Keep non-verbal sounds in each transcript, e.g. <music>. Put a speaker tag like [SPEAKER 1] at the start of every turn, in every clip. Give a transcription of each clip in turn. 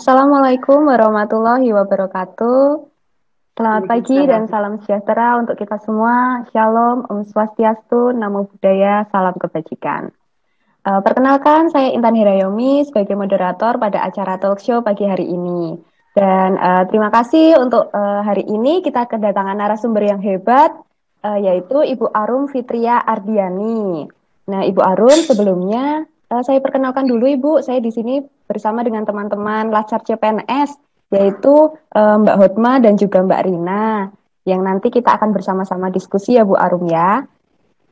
[SPEAKER 1] Assalamualaikum warahmatullahi wabarakatuh. Selamat pagi dan salam sejahtera untuk kita semua. Shalom, Om Swastiastu, Namo Buddhaya, Salam Kebajikan. Uh, perkenalkan, saya Intan Hirayomi sebagai moderator pada acara talk show pagi hari ini. Dan uh, terima kasih untuk uh, hari ini kita kedatangan narasumber yang hebat, uh, yaitu Ibu Arum Fitria Ardiani. Nah, Ibu Arum sebelumnya uh, saya perkenalkan dulu Ibu, saya di sini bersama dengan teman-teman Lacar CPNS, yaitu uh, Mbak Hotma dan juga Mbak Rina, yang nanti kita akan bersama-sama diskusi ya Bu Arum ya.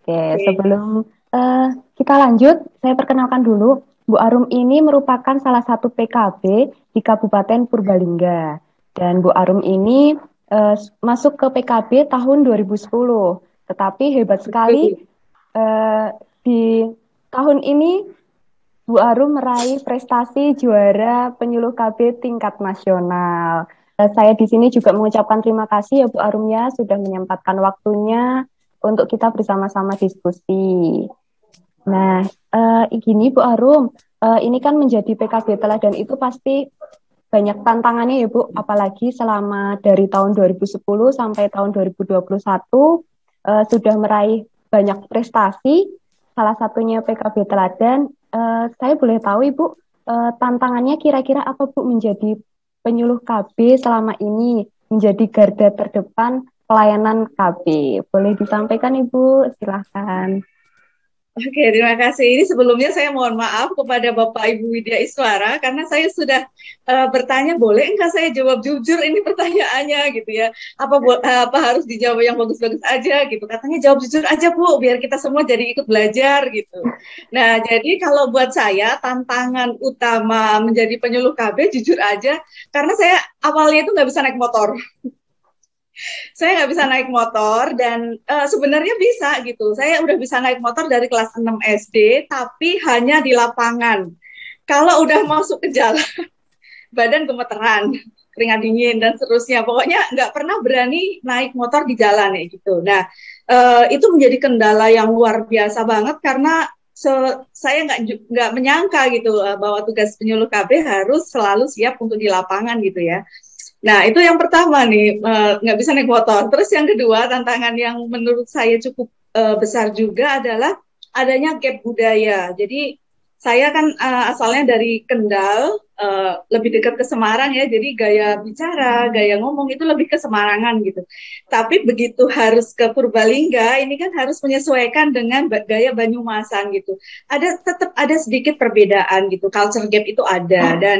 [SPEAKER 1] Oke, Oke. sebelum uh, kita lanjut, saya perkenalkan dulu, Bu Arum ini merupakan salah satu PKB di Kabupaten Purbalingga. Dan Bu Arum ini uh, masuk ke PKB tahun 2010, tetapi hebat sekali uh, <laughs> di tahun ini Bu Arum meraih prestasi juara penyuluh KB tingkat nasional. Eh, saya di sini juga mengucapkan terima kasih ya Bu Arum ya sudah menyempatkan waktunya untuk kita bersama-sama diskusi. Nah, uh, gini Bu Arum, uh, ini kan menjadi PKB teladan itu pasti banyak tantangannya ya Bu, apalagi selama dari tahun 2010 sampai tahun 2021 uh, sudah meraih banyak prestasi, salah satunya PKB teladan uh, saya boleh tahu Ibu uh, tantangannya kira-kira apa Bu menjadi penyuluh KB selama ini menjadi garda terdepan pelayanan KB. Boleh disampaikan Ibu? Silahkan.
[SPEAKER 2] Oke, terima kasih. Ini sebelumnya saya mohon maaf kepada Bapak Ibu Widya Iswara karena saya sudah uh, bertanya boleh enggak saya jawab jujur ini pertanyaannya gitu ya. Apa uh, apa harus dijawab yang bagus-bagus aja gitu. Katanya jawab jujur aja Bu biar kita semua jadi ikut belajar gitu. Nah, jadi kalau buat saya tantangan utama menjadi penyuluh KB jujur aja karena saya awalnya itu nggak bisa naik motor saya nggak bisa naik motor dan uh, sebenarnya bisa gitu. Saya udah bisa naik motor dari kelas 6 SD, tapi hanya di lapangan. Kalau udah masuk ke jalan, <laughs> badan gemeteran, keringat dingin dan seterusnya. Pokoknya nggak pernah berani naik motor di jalan ya gitu. Nah, uh, itu menjadi kendala yang luar biasa banget karena so, saya nggak nggak menyangka gitu uh, bahwa tugas penyuluh KB harus selalu siap untuk di lapangan gitu ya. Nah, itu yang pertama nih, eh, nggak uh, bisa naik motor. Terus yang kedua, tantangan yang menurut saya cukup uh, besar juga adalah adanya gap budaya. Jadi, saya kan uh, asalnya dari Kendal, uh, lebih dekat ke Semarang ya, jadi gaya bicara, gaya ngomong itu lebih ke Semarangan gitu. Tapi begitu harus ke Purbalingga, ini kan harus menyesuaikan dengan gaya Banyumasan gitu. Ada tetap ada sedikit perbedaan gitu, culture gap itu ada dan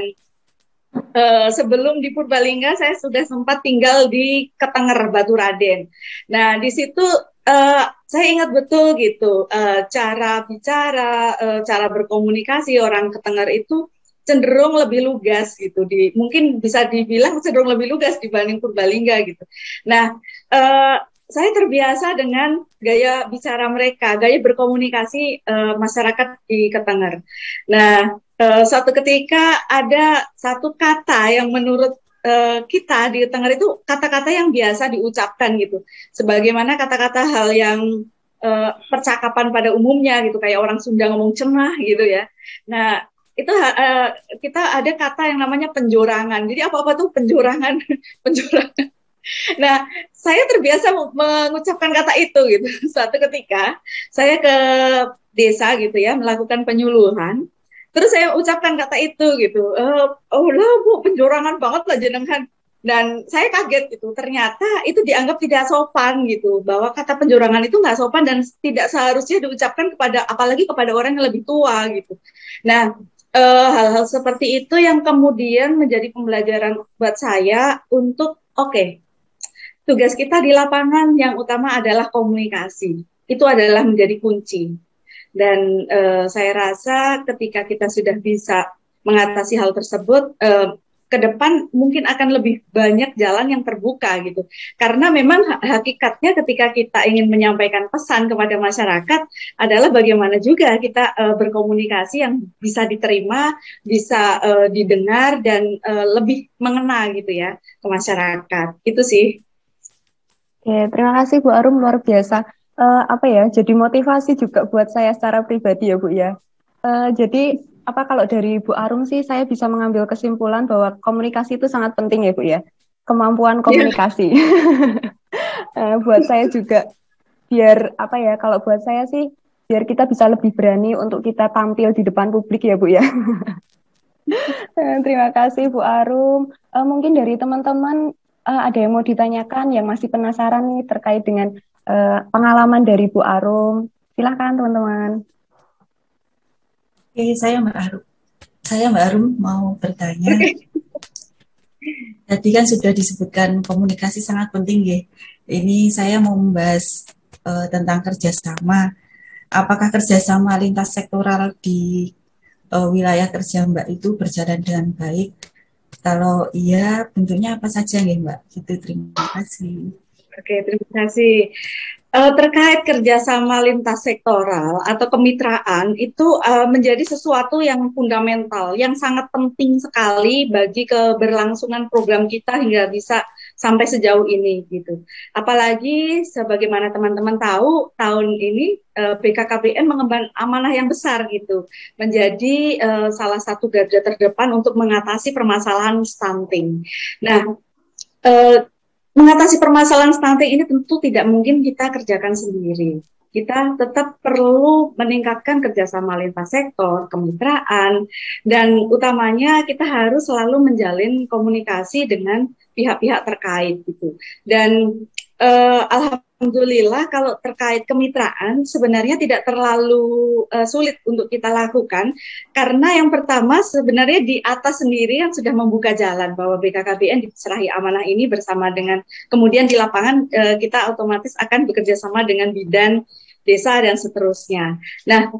[SPEAKER 2] Uh, sebelum di Purbalingga saya sudah sempat tinggal di Ketenger Batu Raden. Nah di situ uh, saya ingat betul gitu uh, cara bicara, uh, cara berkomunikasi orang Ketenger itu cenderung lebih lugas gitu. Di mungkin bisa dibilang cenderung lebih lugas dibanding Purbalingga gitu. Nah uh, saya terbiasa dengan gaya bicara mereka, gaya berkomunikasi uh, masyarakat di Ketenger. Nah, uh, suatu ketika ada satu kata yang menurut uh, kita di Tenger itu kata-kata yang biasa diucapkan gitu, sebagaimana kata-kata hal yang uh, percakapan pada umumnya gitu, kayak orang Sunda ngomong cemah gitu ya. Nah itu uh, kita ada kata yang namanya penjorangan. Jadi apa-apa tuh penjorangan, <laughs> penjorangan. Nah, saya terbiasa mengucapkan kata itu gitu. <laughs> Suatu ketika saya ke desa gitu ya melakukan penyuluhan terus saya ucapkan kata itu gitu. E, oh lah bu penjorangan banget lah jenengan. Dan saya kaget gitu. Ternyata itu dianggap tidak sopan gitu. Bahwa kata penjorangan itu nggak sopan dan tidak seharusnya diucapkan kepada apalagi kepada orang yang lebih tua gitu. Nah eh, hal-hal e, seperti itu yang kemudian menjadi pembelajaran buat saya untuk oke okay, tugas kita di lapangan yang utama adalah komunikasi. Itu adalah menjadi kunci dan uh, saya rasa ketika kita sudah bisa mengatasi hal tersebut, uh, ke depan mungkin akan lebih banyak jalan yang terbuka gitu. Karena memang hakikatnya ketika kita ingin menyampaikan pesan kepada masyarakat adalah bagaimana juga kita uh, berkomunikasi yang bisa diterima, bisa uh, didengar dan uh, lebih mengena gitu ya ke masyarakat. Itu sih.
[SPEAKER 1] Oke, terima kasih Bu Arum luar biasa uh, apa ya jadi motivasi juga buat saya secara pribadi ya Bu ya. Uh, jadi apa kalau dari Bu Arum sih saya bisa mengambil kesimpulan bahwa komunikasi itu sangat penting ya Bu ya. Kemampuan iya. komunikasi. Yeah. <laughs> buat saya juga biar apa ya kalau buat saya sih biar kita bisa lebih berani untuk kita tampil di depan publik ya Bu ya. <laughs> Terima kasih Bu Arum. Uh, mungkin dari teman-teman uh, ada yang mau ditanyakan yang masih penasaran nih terkait dengan uh, pengalaman dari Bu Arum. Silahkan teman-teman.
[SPEAKER 3] Oke, saya Mbak Arum. Saya Mbak Arum mau bertanya. Tadi kan sudah disebutkan komunikasi sangat penting ya. Ini saya mau membahas uh, tentang kerjasama. Apakah kerjasama lintas sektoral di uh, wilayah kerja Mbak itu berjalan dengan baik? Kalau iya, bentuknya apa saja nih Mbak? Gitu, terima kasih.
[SPEAKER 2] Oke, terima kasih. Uh, terkait kerjasama lintas sektoral atau kemitraan itu uh, menjadi sesuatu yang fundamental, yang sangat penting sekali bagi keberlangsungan program kita hingga bisa sampai sejauh ini gitu. Apalagi sebagaimana teman-teman tahu tahun ini uh, BKKBN mengemban amanah yang besar gitu, menjadi uh, salah satu garda terdepan untuk mengatasi permasalahan stunting. Nah. Uh, mengatasi permasalahan stunting ini tentu tidak mungkin kita kerjakan sendiri. Kita tetap perlu meningkatkan kerjasama lintas sektor, kemitraan, dan utamanya kita harus selalu menjalin komunikasi dengan pihak-pihak terkait gitu. Dan uh, alhamdulillah kalau terkait kemitraan sebenarnya tidak terlalu uh, sulit untuk kita lakukan karena yang pertama sebenarnya di atas sendiri yang sudah membuka jalan bahwa BKKBN diserahi amanah ini bersama dengan kemudian di lapangan uh, kita otomatis akan bekerja sama dengan bidan desa dan seterusnya. Nah,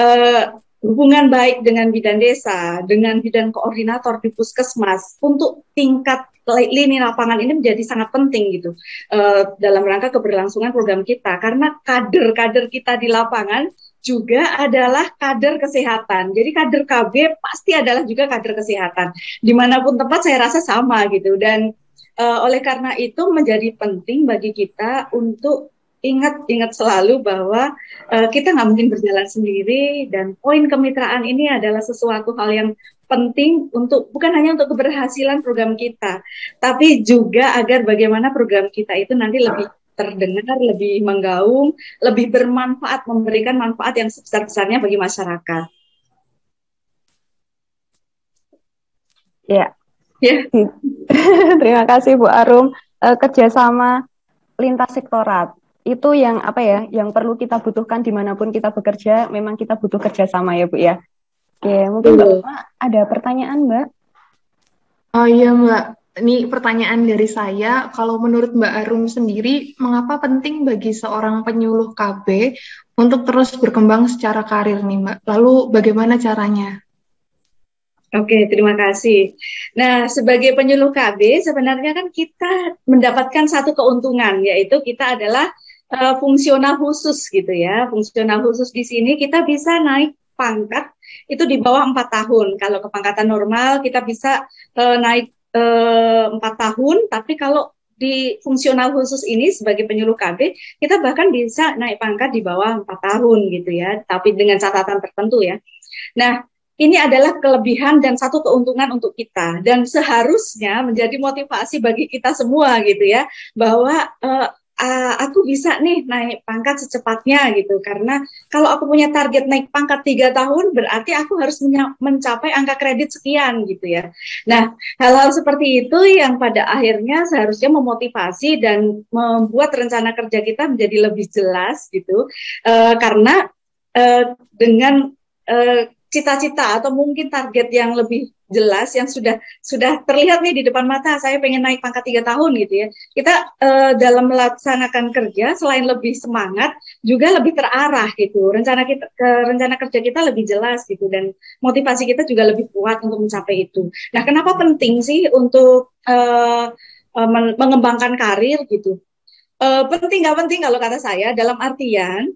[SPEAKER 2] uh, hubungan baik dengan bidan desa, dengan bidan koordinator di puskesmas untuk tingkat lini lapangan ini menjadi sangat penting gitu uh, dalam rangka keberlangsungan program kita karena kader-kader kita di lapangan juga adalah kader kesehatan. Jadi kader KB pasti adalah juga kader kesehatan. Di mana pun tempat saya rasa sama gitu dan uh, oleh karena itu menjadi penting bagi kita untuk ingat ingat selalu bahwa uh, kita nggak mungkin berjalan sendiri dan poin kemitraan ini adalah sesuatu hal yang penting untuk bukan hanya untuk keberhasilan program kita, tapi juga agar bagaimana program kita itu nanti lebih terdengar, lebih menggaung, lebih bermanfaat, memberikan manfaat yang sebesar-besarnya bagi masyarakat.
[SPEAKER 1] Ya, ya. <laughs> Terima kasih Bu Arum. Uh, kerjasama lintas sektorat itu yang apa ya yang perlu kita butuhkan di mana pun kita bekerja memang kita butuh kerjasama ya bu ya. Oke mungkin mbak ada pertanyaan mbak?
[SPEAKER 4] Oh iya mbak. Ini pertanyaan dari saya. Kalau menurut mbak Arum sendiri mengapa penting bagi seorang penyuluh KB untuk terus berkembang secara karir nih mbak? Lalu bagaimana caranya?
[SPEAKER 2] Oke, terima kasih. Nah, sebagai penyuluh KB, sebenarnya kan kita mendapatkan satu keuntungan, yaitu kita adalah uh, fungsional khusus gitu ya. Fungsional khusus di sini kita bisa naik pangkat itu di bawah empat tahun. Kalau kepangkatan normal kita bisa uh, naik eh, empat uh, tahun, tapi kalau di fungsional khusus ini sebagai penyuluh KB kita bahkan bisa naik pangkat di bawah empat tahun gitu ya, tapi dengan catatan tertentu ya. Nah, ini adalah kelebihan dan satu keuntungan untuk kita dan seharusnya menjadi motivasi bagi kita semua gitu ya bahwa uh, uh, aku bisa nih naik pangkat secepatnya gitu. Karena kalau aku punya target naik pangkat tiga tahun berarti aku harus mencapai angka kredit sekian gitu ya. Nah hal-hal seperti itu yang pada akhirnya seharusnya memotivasi dan membuat rencana kerja kita menjadi lebih jelas gitu. Uh, karena uh, dengan uh, cita-cita atau mungkin target yang lebih jelas yang sudah sudah terlihat nih di depan mata saya pengen naik pangkat tiga tahun gitu ya. Kita uh, dalam melaksanakan kerja selain lebih semangat juga lebih terarah gitu. Rencana kita ke rencana kerja kita lebih jelas gitu dan motivasi kita juga lebih kuat untuk mencapai itu. Nah kenapa penting sih untuk uh, uh, mengembangkan karir gitu? Uh, penting nggak penting kalau kata saya dalam artian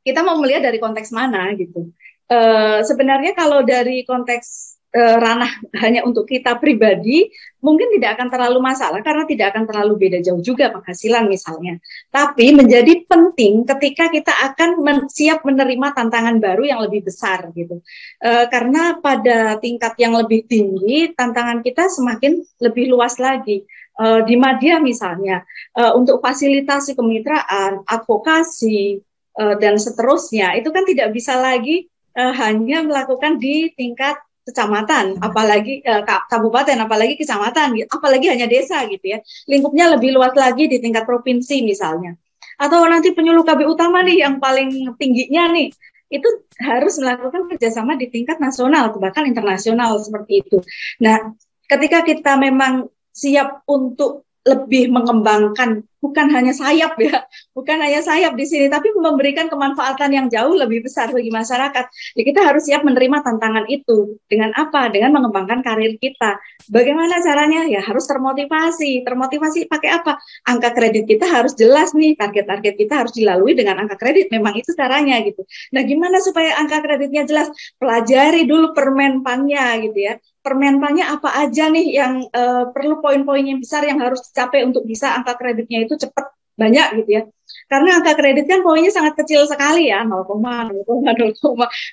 [SPEAKER 2] kita mau melihat dari konteks mana gitu uh, sebenarnya kalau dari konteks uh, ranah hanya untuk kita pribadi mungkin tidak akan terlalu masalah karena tidak akan terlalu beda jauh juga penghasilan misalnya. Tapi menjadi penting ketika kita akan men siap menerima tantangan baru yang lebih besar gitu. Uh, karena pada tingkat yang lebih tinggi tantangan kita semakin lebih luas lagi. Uh, di media misalnya uh, untuk fasilitasi kemitraan, advokasi uh, dan seterusnya itu kan tidak bisa lagi uh, hanya melakukan di tingkat kecamatan, apalagi uh, kabupaten, apalagi kecamatan, gitu, apalagi hanya desa gitu ya. Lingkupnya lebih luas lagi di tingkat provinsi misalnya. Atau nanti penyuluh KB utama nih yang paling tingginya nih, itu harus melakukan kerjasama di tingkat nasional, bahkan internasional seperti itu. Nah, ketika kita memang siap untuk lebih mengembangkan bukan hanya sayap ya, bukan hanya sayap di sini, tapi memberikan kemanfaatan yang jauh lebih besar bagi masyarakat. Ya kita harus siap menerima tantangan itu. Dengan apa? Dengan mengembangkan karir kita. Bagaimana caranya? Ya harus termotivasi. Termotivasi pakai apa? Angka kredit kita harus jelas nih, target-target kita harus dilalui dengan angka kredit. Memang itu caranya gitu. Nah, gimana supaya angka kreditnya jelas? Pelajari dulu permenpannya gitu ya permenpannya apa aja nih yang uh, perlu poin-poin yang besar yang harus dicapai untuk bisa angka kreditnya itu cepat banyak gitu ya. Karena angka kredit kan poinnya sangat kecil sekali ya, 0, 0, 0,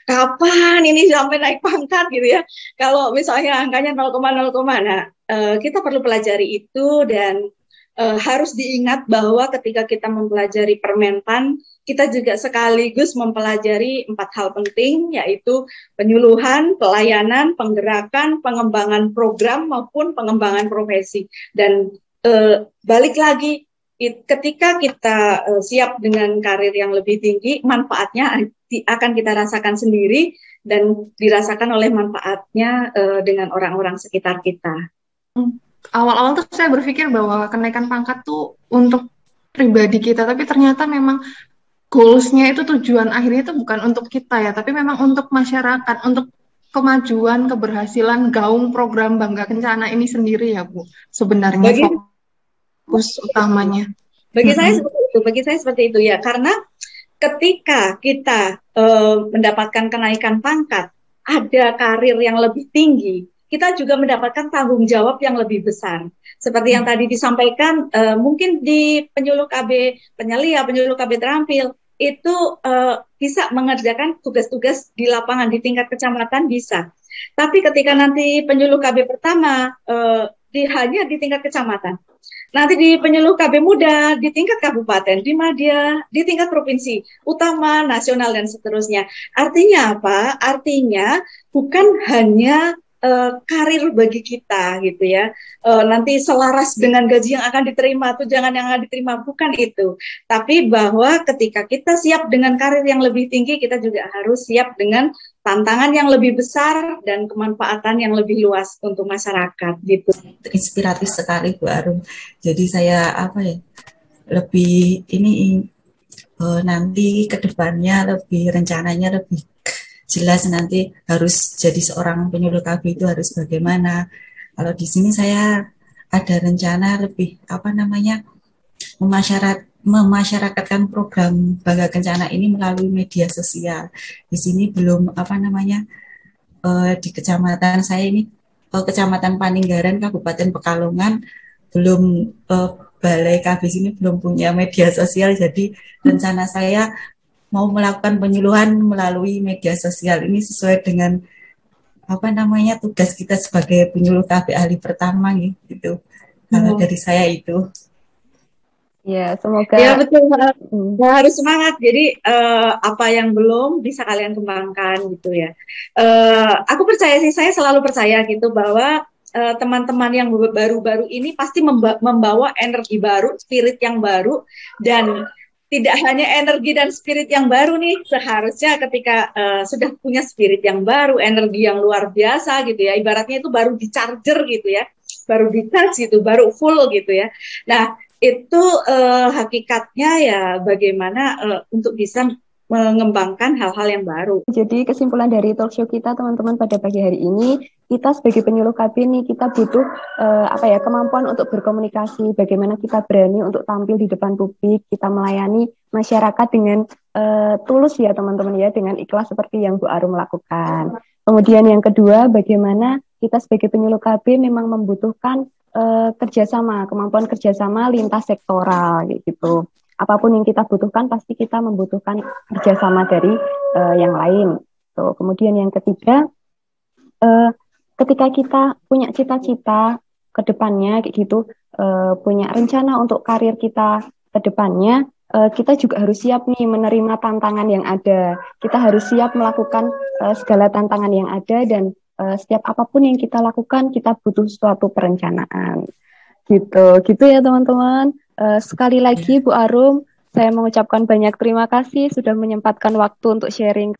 [SPEAKER 2] kapan ini sampai naik pangkat gitu ya. Kalau misalnya angkanya 0, 0, nah uh, kita perlu pelajari itu dan uh, harus diingat bahwa ketika kita mempelajari permenpan kita juga sekaligus mempelajari empat hal penting yaitu penyuluhan, pelayanan, penggerakan, pengembangan program maupun pengembangan profesi. Dan e, balik lagi it, ketika kita e, siap dengan karir yang lebih tinggi, manfaatnya akan kita rasakan sendiri dan dirasakan oleh manfaatnya e, dengan orang-orang sekitar kita.
[SPEAKER 4] Awal-awal tuh saya berpikir bahwa kenaikan pangkat tuh untuk pribadi kita, tapi ternyata memang goalsnya itu tujuan akhirnya itu bukan untuk kita ya, tapi memang untuk masyarakat, untuk kemajuan, keberhasilan gaung program Bangga Kencana ini sendiri ya Bu, sebenarnya bagi, fokus utamanya.
[SPEAKER 2] Bagi hmm. saya seperti itu, bagi saya seperti itu ya, karena ketika kita uh, mendapatkan kenaikan pangkat, ada karir yang lebih tinggi, kita juga mendapatkan tanggung jawab yang lebih besar. Seperti yang tadi disampaikan, uh, mungkin di penyuluh KB penyelia, penyuluh KB terampil, itu uh, bisa mengerjakan tugas-tugas di lapangan di tingkat kecamatan bisa. Tapi ketika nanti penyuluh KB pertama di hanya di tingkat kecamatan, nanti di penyuluh KB muda di tingkat kabupaten, di media, di tingkat provinsi, utama, nasional dan seterusnya. Artinya apa? Artinya bukan hanya uh, karir bagi kita gitu ya. Uh, nanti selaras dengan gaji yang akan diterima atau jangan yang akan diterima bukan itu. Tapi bahwa ketika kita siap dengan karir yang lebih tinggi, kita juga harus siap dengan tantangan yang lebih besar dan kemanfaatan yang lebih luas untuk masyarakat gitu.
[SPEAKER 3] Inspiratif sekali Bu Arum. Jadi saya apa ya lebih ini uh, nanti ke depannya lebih rencananya lebih jelas nanti harus jadi seorang penyuluh KB itu harus bagaimana. Kalau di sini saya ada rencana lebih apa namanya memasyarat memasyarakatkan program Bangga Kencana ini melalui media sosial. Di sini belum apa namanya uh, di kecamatan saya ini uh, kecamatan Paninggaran Kabupaten Pekalongan belum uh, balai KB sini belum punya media sosial jadi rencana saya mau melakukan penyuluhan melalui media sosial ini sesuai dengan apa namanya tugas kita sebagai penyuluh KB ahli pertama gitu. Kalau hmm. dari saya itu.
[SPEAKER 2] Ya, semoga Ya, betul. Hmm. Ya, harus semangat. Jadi uh, apa yang belum bisa kalian kembangkan gitu ya. Uh, aku percaya sih saya selalu percaya gitu bahwa eh, teman-teman uh, yang baru-baru ini pasti membawa energi baru, spirit yang baru dan tidak hanya energi dan spirit yang baru nih seharusnya ketika uh, sudah punya spirit yang baru energi yang luar biasa gitu ya ibaratnya itu baru di charger gitu ya baru di charge gitu baru full gitu ya. Nah itu uh, hakikatnya ya bagaimana uh, untuk bisa mengembangkan hal-hal yang baru.
[SPEAKER 1] Jadi kesimpulan dari talk show kita teman-teman pada pagi hari ini, kita sebagai penyuluh KB nih kita butuh uh, apa ya kemampuan untuk berkomunikasi, bagaimana kita berani untuk tampil di depan publik, kita melayani masyarakat dengan uh, tulus ya teman-teman ya, dengan ikhlas seperti yang Bu Arum lakukan. Kemudian yang kedua, bagaimana kita sebagai penyuluh KB memang membutuhkan uh, kerjasama, kemampuan kerjasama lintas sektoral gitu. Apa pun yang kita butuhkan pasti kita membutuhkan kerjasama dari uh, yang lain. So, kemudian yang ketiga, uh, ketika kita punya cita-cita ke depannya kayak gitu, uh, punya rencana untuk karir kita ke depannya, uh, kita juga harus siap nih menerima tantangan yang ada. Kita harus siap melakukan uh, segala tantangan yang ada dan uh, setiap apa pun yang kita lakukan kita butuh suatu perencanaan gitu gitu ya teman-teman uh, sekali lagi Bu Arum saya mengucapkan banyak terima kasih sudah menyempatkan waktu untuk sharing